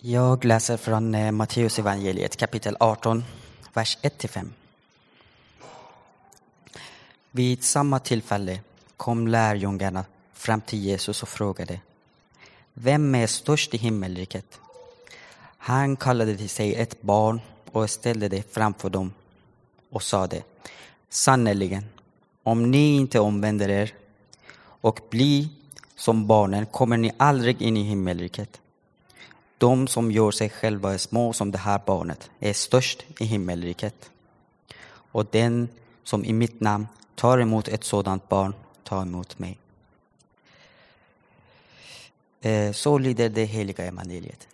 Jag läser från eh, Matteus evangeliet kapitel 18, vers 1-5. Vid samma tillfälle kom lärjungarna fram till Jesus och frågade Vem är störst i himmelriket? Han kallade till sig ett barn och ställde det framför dem och sade Sannerligen, om ni inte omvänder er och blir som barnen kommer ni aldrig in i himmelriket. De som gör sig själva små som det här barnet är störst i himmelriket. Och den som i mitt namn tar emot ett sådant barn tar emot mig. Eh, så lyder det heliga evangeliet.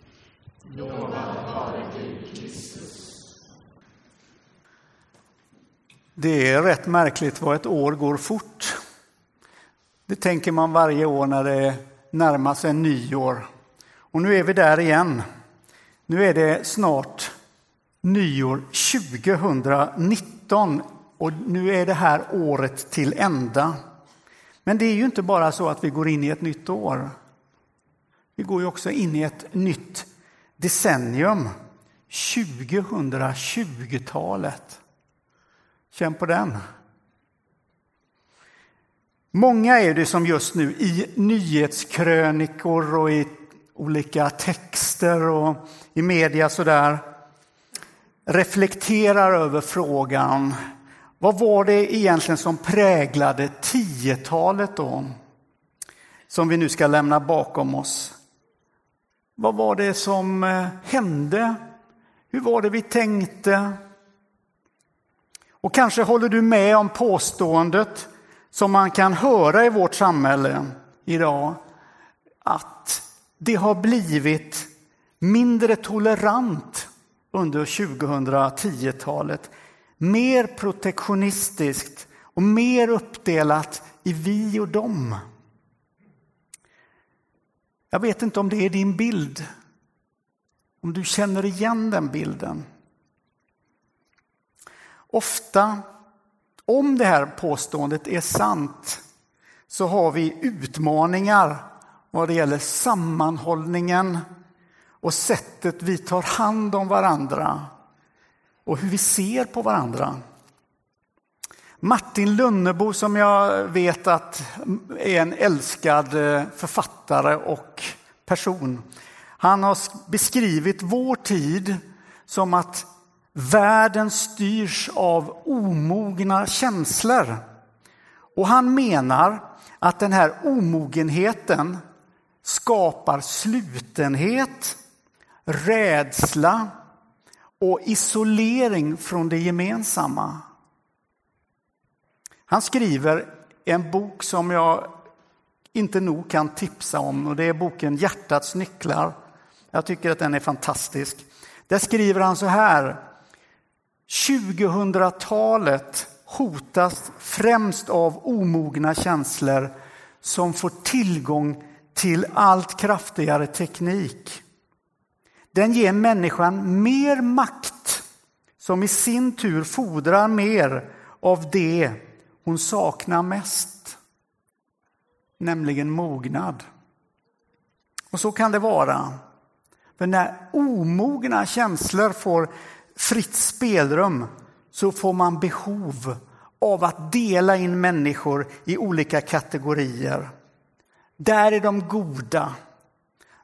Det är rätt märkligt vad ett år går fort. Det tänker man varje år när det närmar sig nyår. Och nu är vi där igen. Nu är det snart nyår 2019 och nu är det här året till ända. Men det är ju inte bara så att vi går in i ett nytt år. Vi går ju också in i ett nytt decennium, 2020-talet. Känn på den. Många är det som just nu i nyhetskrönikor och i olika texter och i media sådär reflekterar över frågan vad var det egentligen som präglade 10-talet då? Som vi nu ska lämna bakom oss. Vad var det som eh, hände? Hur var det vi tänkte? Och kanske håller du med om påståendet som man kan höra i vårt samhälle idag att det har blivit mindre tolerant under 2010-talet. Mer protektionistiskt och mer uppdelat i vi och dem. Jag vet inte om det är din bild, om du känner igen den bilden. Ofta, om det här påståendet är sant, så har vi utmaningar vad det gäller sammanhållningen och sättet vi tar hand om varandra och hur vi ser på varandra. Martin Lunnebo som jag vet att är en älskad eh, författare och person. Han har beskrivit vår tid som att världen styrs av omogna känslor. Och han menar att den här omogenheten skapar slutenhet, rädsla och isolering från det gemensamma. Han skriver en bok som jag inte nog kan tipsa om och det är boken Hjärtats nycklar. Jag tycker att den är fantastisk. Där skriver han så här. 2000-talet hotas främst av omogna känslor som får tillgång till allt kraftigare teknik. Den ger människan mer makt som i sin tur fordrar mer av det hon saknar mest, nämligen mognad. Och så kan det vara. För när omogna känslor får fritt spelrum så får man behov av att dela in människor i olika kategorier. Där är de goda,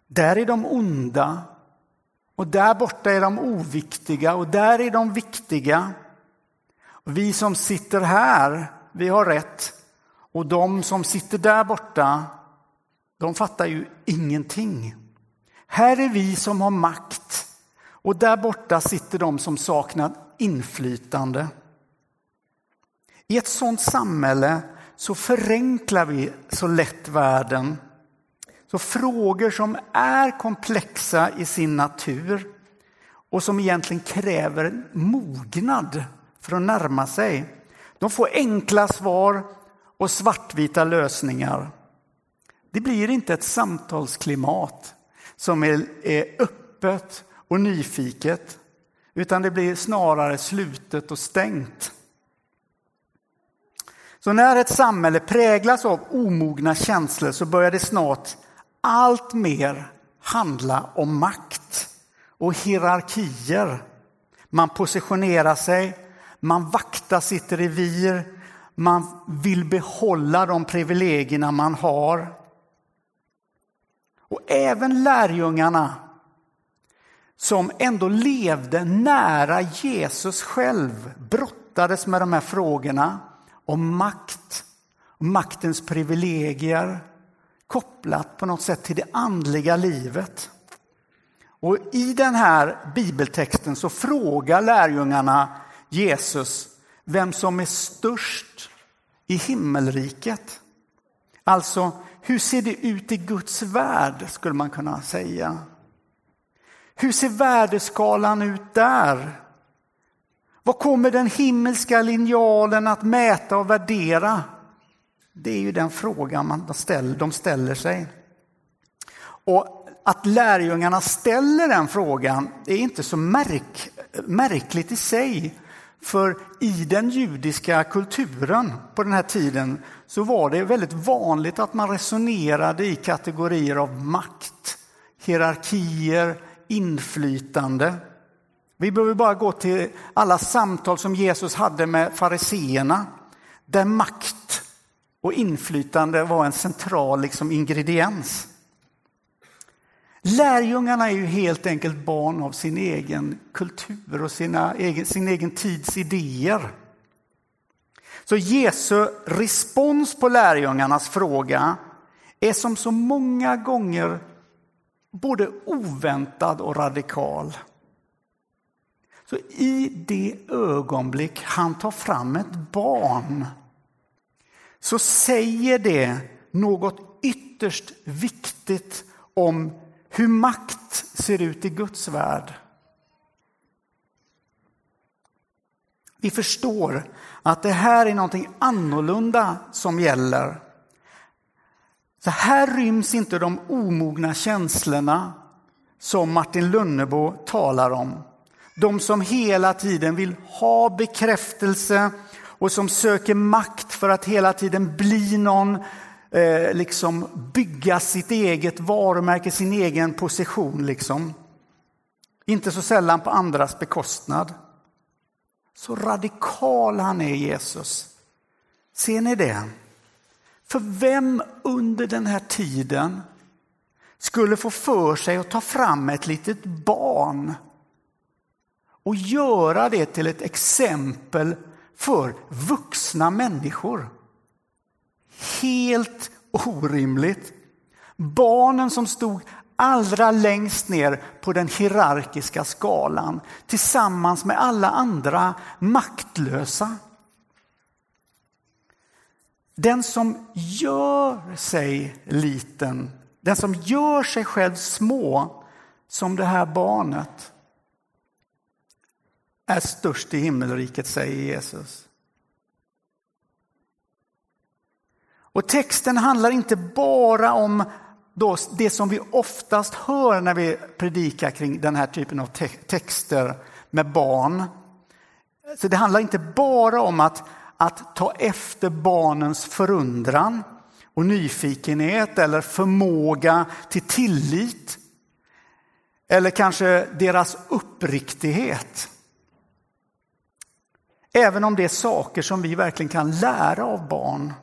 där är de onda och där borta är de oviktiga och där är de viktiga. Vi som sitter här, vi har rätt och de som sitter där borta, de fattar ju ingenting. Här är vi som har makt och där borta sitter de som saknar inflytande. I ett sådant samhälle så förenklar vi så lätt världen. Så frågor som är komplexa i sin natur och som egentligen kräver mognad för att närma sig. De får enkla svar och svartvita lösningar. Det blir inte ett samtalsklimat som är, öppet och nyfiket utan det blir snarare slutet och stängt. Så när ett samhälle präglas av omogna känslor så börjar det snart allt mer handla om makt. och hierarkier. Man positionerar sig, man vaktar sitt revir, man vill behålla de privilegierna man har. Och även lärjungarna som ändå levde nära Jesus själv brottades med de här frågorna om makt, maktens privilegier kopplat på något sätt till det andliga livet. Och I den här bibeltexten så frågar lärjungarna Jesus vem som är störst i himmelriket. Alltså, hur ser det ut i Guds värld, skulle man kunna säga. Hur ser värdeskalan ut där? Vad kommer den himmelska linjalen att mäta och värdera? Det är ju den frågan man ställer, de ställer sig. Och att lärjungarna ställer den frågan är inte så märk, märkligt i sig. För i den judiska kulturen på den här tiden så var det väldigt vanligt att man resonerade i kategorier av makt, hierarkier, inflytande. Vi behöver bara gå till alla samtal som Jesus hade med fariseerna där makt och inflytande var en central liksom, ingrediens. Lärjungarna är ju helt enkelt barn av sin egen kultur och sina egen, sin egen tids idéer. Så Jesu respons på lärjungarnas fråga är som så många gånger både oväntad och radikal. Så i det ögonblick han tar fram ett barn så säger det något ytterst viktigt om hur makt ser ut i Guds värld. Vi förstår att det här är någonting annorlunda som gäller. Så här ryms inte de omogna känslorna som Martin Lönnebo talar om. De som hela tiden vill ha bekräftelse och som söker makt för att hela tiden bli någon, eh, liksom bygga sitt eget varumärke, sin egen position. Liksom. Inte så sällan på andras bekostnad. Så radikal han är, Jesus. Ser ni det? För vem under den här tiden skulle få för sig att ta fram ett litet barn och göra det till ett exempel för vuxna människor? Helt orimligt. Barnen som stod allra längst ner på den hierarkiska skalan tillsammans med alla andra maktlösa. Den som gör sig liten, den som gör sig själv små som det här barnet är störst i himmelriket, säger Jesus. Och texten handlar inte bara om då det som vi oftast hör när vi predikar kring den här typen av te texter med barn. Så det handlar inte bara om att, att ta efter barnens förundran och nyfikenhet eller förmåga till tillit. Eller kanske deras uppriktighet. Även om det är saker som vi verkligen kan lära av barn.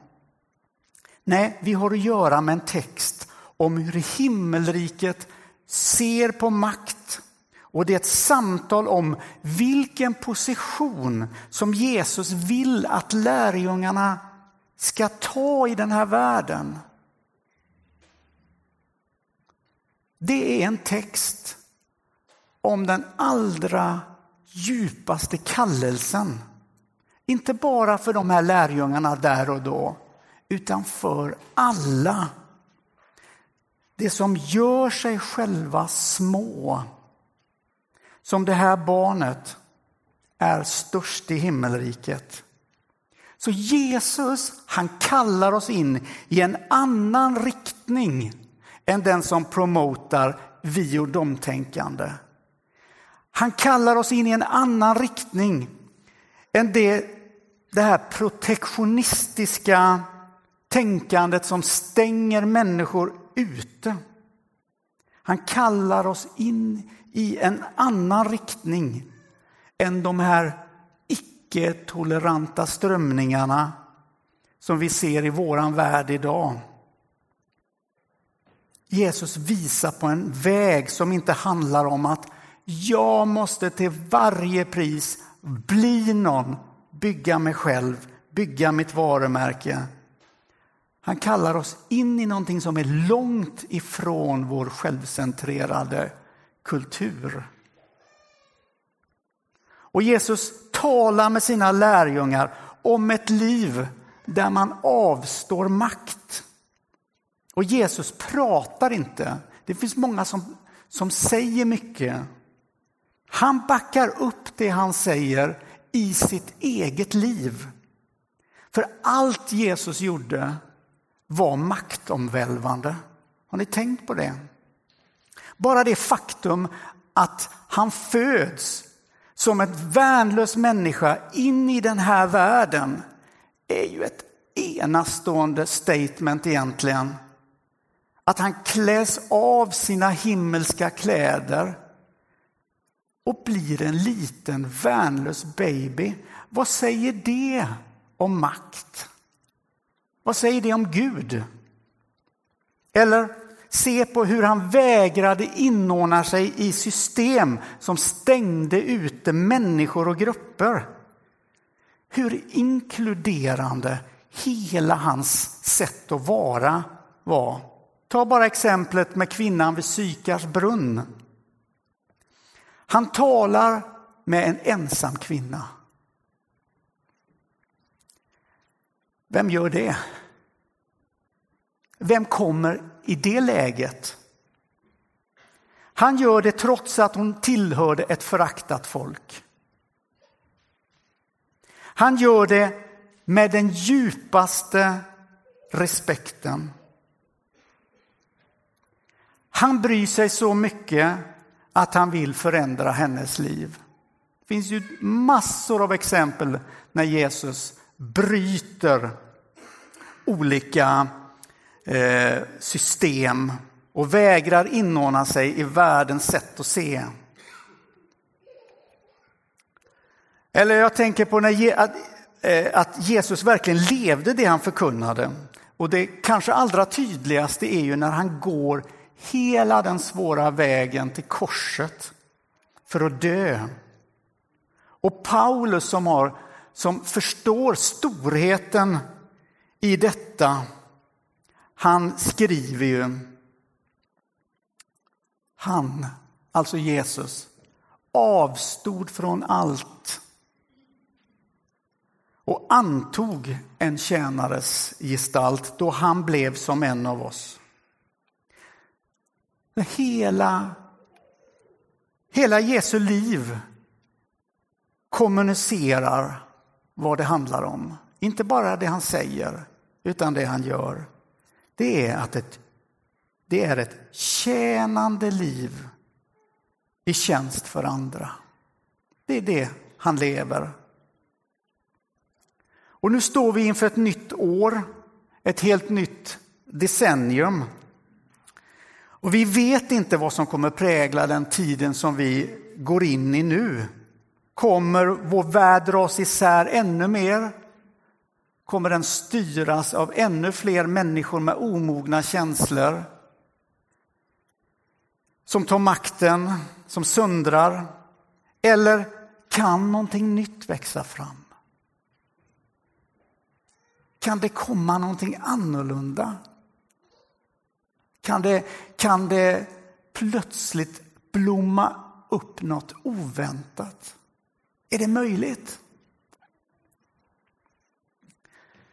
Nej, vi har att göra med en text om hur himmelriket ser på makt. Och det är ett samtal om vilken position som Jesus vill att lärjungarna ska ta i den här världen. Det är en text om den allra djupaste kallelsen. Inte bara för de här lärjungarna där och då, utan för alla. Det som gör sig själva små. Som det här barnet är störst i himmelriket. Så Jesus, han kallar oss in i en annan riktning än den som promotar vi och domtänkande. Han kallar oss in i en annan riktning än det, det här protektionistiska tänkandet som stänger människor ute. Han kallar oss in i en annan riktning än de här icke-toleranta strömningarna som vi ser i våran värld idag. Jesus visar på en väg som inte handlar om att jag måste till varje pris bli någon, bygga mig själv, bygga mitt varumärke. Han kallar oss in i någonting som är långt ifrån vår självcentrerade kultur. Och Jesus talar med sina lärjungar om ett liv där man avstår makt. Och Jesus pratar inte. Det finns många som, som säger mycket. Han backar upp det han säger i sitt eget liv. För allt Jesus gjorde var maktomvälvande. Har ni tänkt på det? Bara det faktum att han föds som ett värnlös människa in i den här världen är ju ett enastående statement egentligen. Att han kläs av sina himmelska kläder och blir en liten värnlös baby. Vad säger det om makt? Vad säger det om Gud? Eller se på hur han vägrade inordna sig i system som stängde ute människor och grupper. Hur inkluderande hela hans sätt att vara var. Ta bara exemplet med kvinnan vid Sykars brunn. Han talar med en ensam kvinna. Vem gör det? Vem kommer i det läget? Han gör det trots att hon tillhörde ett föraktat folk. Han gör det med den djupaste respekten. Han bryr sig så mycket att han vill förändra hennes liv. Det finns ju massor av exempel när Jesus bryter olika eh, system och vägrar inordna sig i världens sätt att se. Eller jag tänker på när, att, eh, att Jesus verkligen levde det han förkunnade. Och det kanske allra tydligaste är ju när han går hela den svåra vägen till korset för att dö. Och Paulus som, har, som förstår storheten i detta, han skriver ju han, alltså Jesus, avstod från allt och antog en tjänares gestalt då han blev som en av oss. Hela, hela Jesu liv kommunicerar vad det handlar om. Inte bara det han säger, utan det han gör. Det är att ett, det är ett tjänande liv i tjänst för andra. Det är det han lever. Och nu står vi inför ett nytt år, ett helt nytt decennium. Och vi vet inte vad som kommer prägla den tiden som vi går in i nu. Kommer vår värld dras isär ännu mer? Kommer den styras av ännu fler människor med omogna känslor? Som tar makten, som söndrar? Eller kan någonting nytt växa fram? Kan det komma någonting annorlunda? Kan det, kan det plötsligt blomma upp något oväntat? Är det möjligt?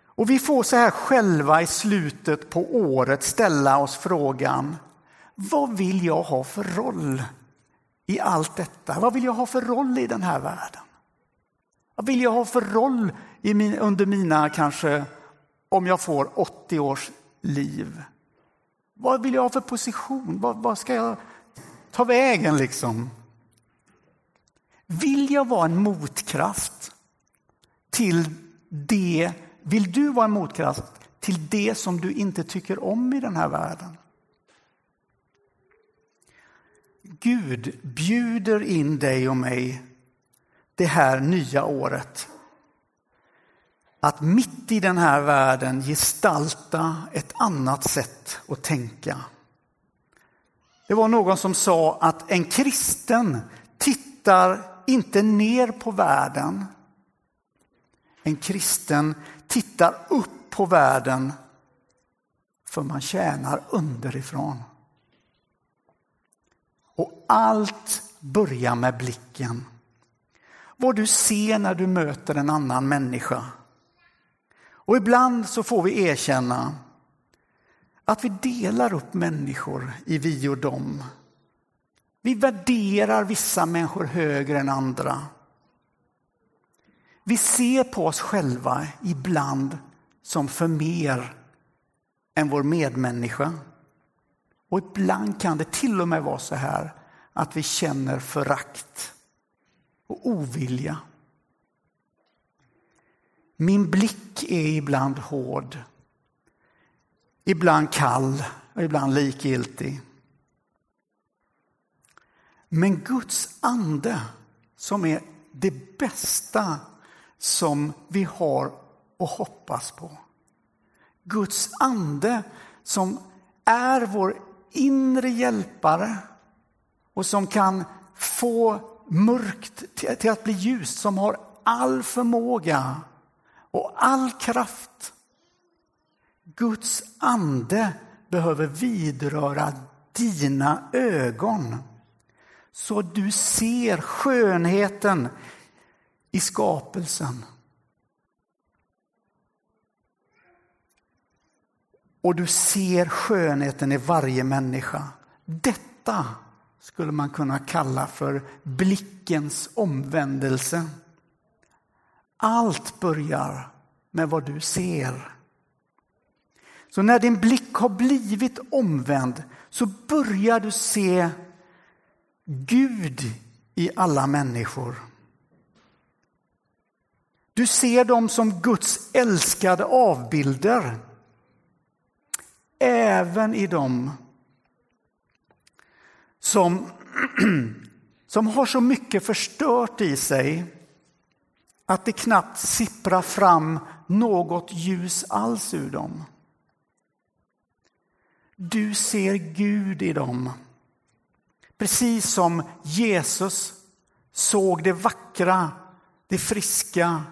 Och vi får så här själva i slutet på året ställa oss frågan, vad vill jag ha för roll i allt detta? Vad vill jag ha för roll i den här världen? Vad vill jag ha för roll i min, under mina kanske, om jag får 80 års liv? Vad vill jag ha för position? Vad, vad ska jag ta vägen liksom? Vill jag vara en motkraft till det? Vill du vara en motkraft till det som du inte tycker om i den här världen? Gud bjuder in dig och mig det här nya året. Att mitt i den här världen gestalta ett annat sätt att tänka. Det var någon som sa att en kristen tittar inte ner på världen. En kristen tittar upp på världen för man tjänar underifrån. Och allt börjar med blicken. Vad du ser när du möter en annan människa. Och ibland så får vi erkänna att vi delar upp människor i vi och dem. Vi värderar vissa människor högre än andra. Vi ser på oss själva ibland som för mer än vår medmänniska. Och ibland kan det till och med vara så här att vi känner förakt och ovilja. Min blick är ibland hård, ibland kall och ibland likgiltig. Men Guds ande som är det bästa som vi har att hoppas på. Guds ande som är vår inre hjälpare och som kan få mörkt till att bli ljust, som har all förmåga och all kraft. Guds ande behöver vidröra dina ögon så du ser skönheten i skapelsen. Och du ser skönheten i varje människa. Detta skulle man kunna kalla för blickens omvändelse. Allt börjar med vad du ser. Så när din blick har blivit omvänd så börjar du se Gud i alla människor. Du ser dem som Guds älskade avbilder. Även i dem som, som har så mycket förstört i sig att det knappt sipprar fram något ljus alls ur dem. Du ser Gud i dem. Precis som Jesus såg det vackra, det friska,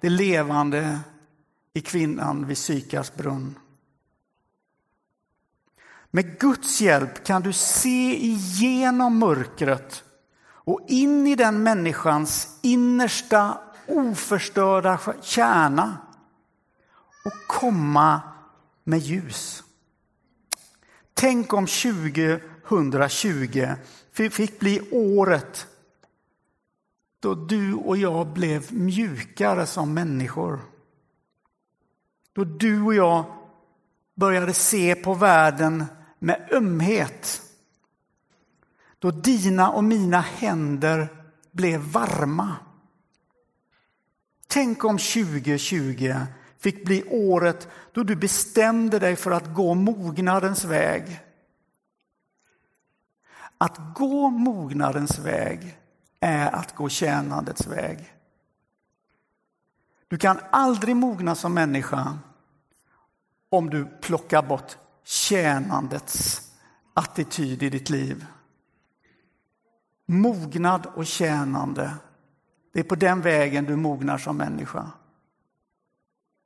det levande i kvinnan vid Sykars brunn. Med Guds hjälp kan du se igenom mörkret och in i den människans innersta oförstörda kärna och komma med ljus. Tänk om 2020 fick bli året då du och jag blev mjukare som människor. Då du och jag började se på världen med ömhet. Då dina och mina händer blev varma. Tänk om 2020 fick bli året då du bestämde dig för att gå mognadens väg. Att gå mognadens väg är att gå tjänandets väg. Du kan aldrig mogna som människa om du plockar bort tjänandets attityd i ditt liv. Mognad och tjänande, det är på den vägen du mognar som människa.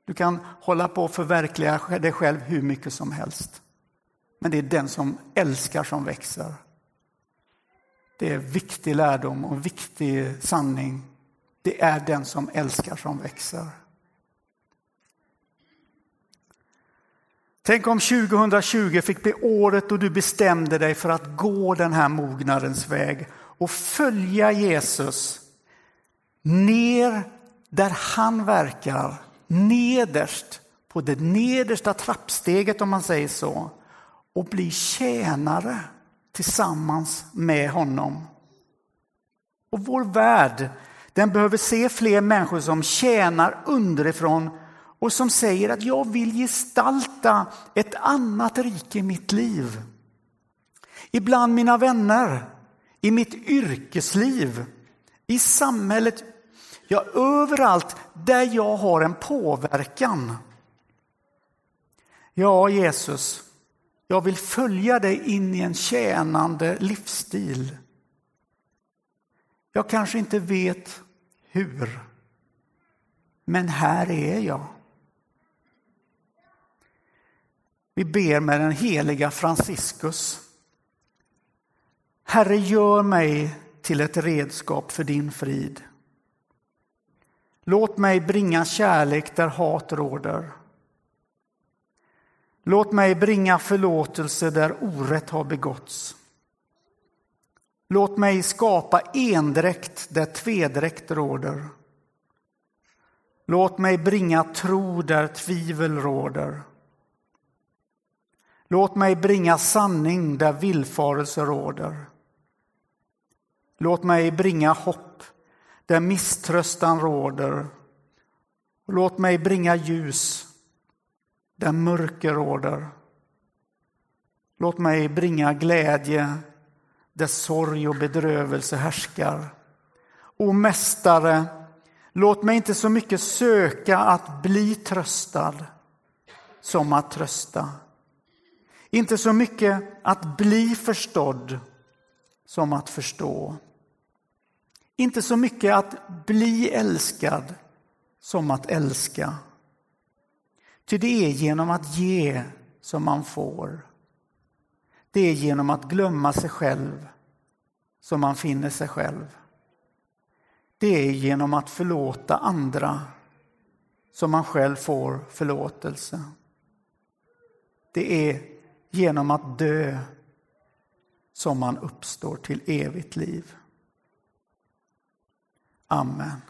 Du kan hålla på och förverkliga dig själv hur mycket som helst. Men det är den som älskar som växer. Det är viktig lärdom och viktig sanning. Det är den som älskar som växer. Tänk om 2020 fick bli året då du bestämde dig för att gå den här mognadens väg och följa Jesus ner där han verkar, nederst på det nedersta trappsteget om man säger så och bli tjänare tillsammans med honom. Och vår värld den behöver se fler människor som tjänar underifrån och som säger att jag vill gestalta ett annat rike i mitt liv. Ibland mina vänner i mitt yrkesliv, i samhället, ja överallt där jag har en påverkan. Ja, Jesus, jag vill följa dig in i en tjänande livsstil. Jag kanske inte vet hur, men här är jag. Vi ber med den heliga Franciscus. Herre, gör mig till ett redskap för din frid. Låt mig bringa kärlek där hat råder. Låt mig bringa förlåtelse där orätt har begåtts. Låt mig skapa endräkt där tvedräkt råder. Låt mig bringa tro där tvivel råder. Låt mig bringa sanning där villfarelse råder. Låt mig bringa hopp där misströstan råder. Låt mig bringa ljus där mörker råder. Låt mig bringa glädje där sorg och bedrövelse härskar. O Mästare, låt mig inte så mycket söka att bli tröstad som att trösta. Inte så mycket att bli förstådd som att förstå. Inte så mycket att bli älskad som att älska. Ty det är genom att ge som man får. Det är genom att glömma sig själv som man finner sig själv. Det är genom att förlåta andra som man själv får förlåtelse. Det är genom att dö som man uppstår till evigt liv. Amen.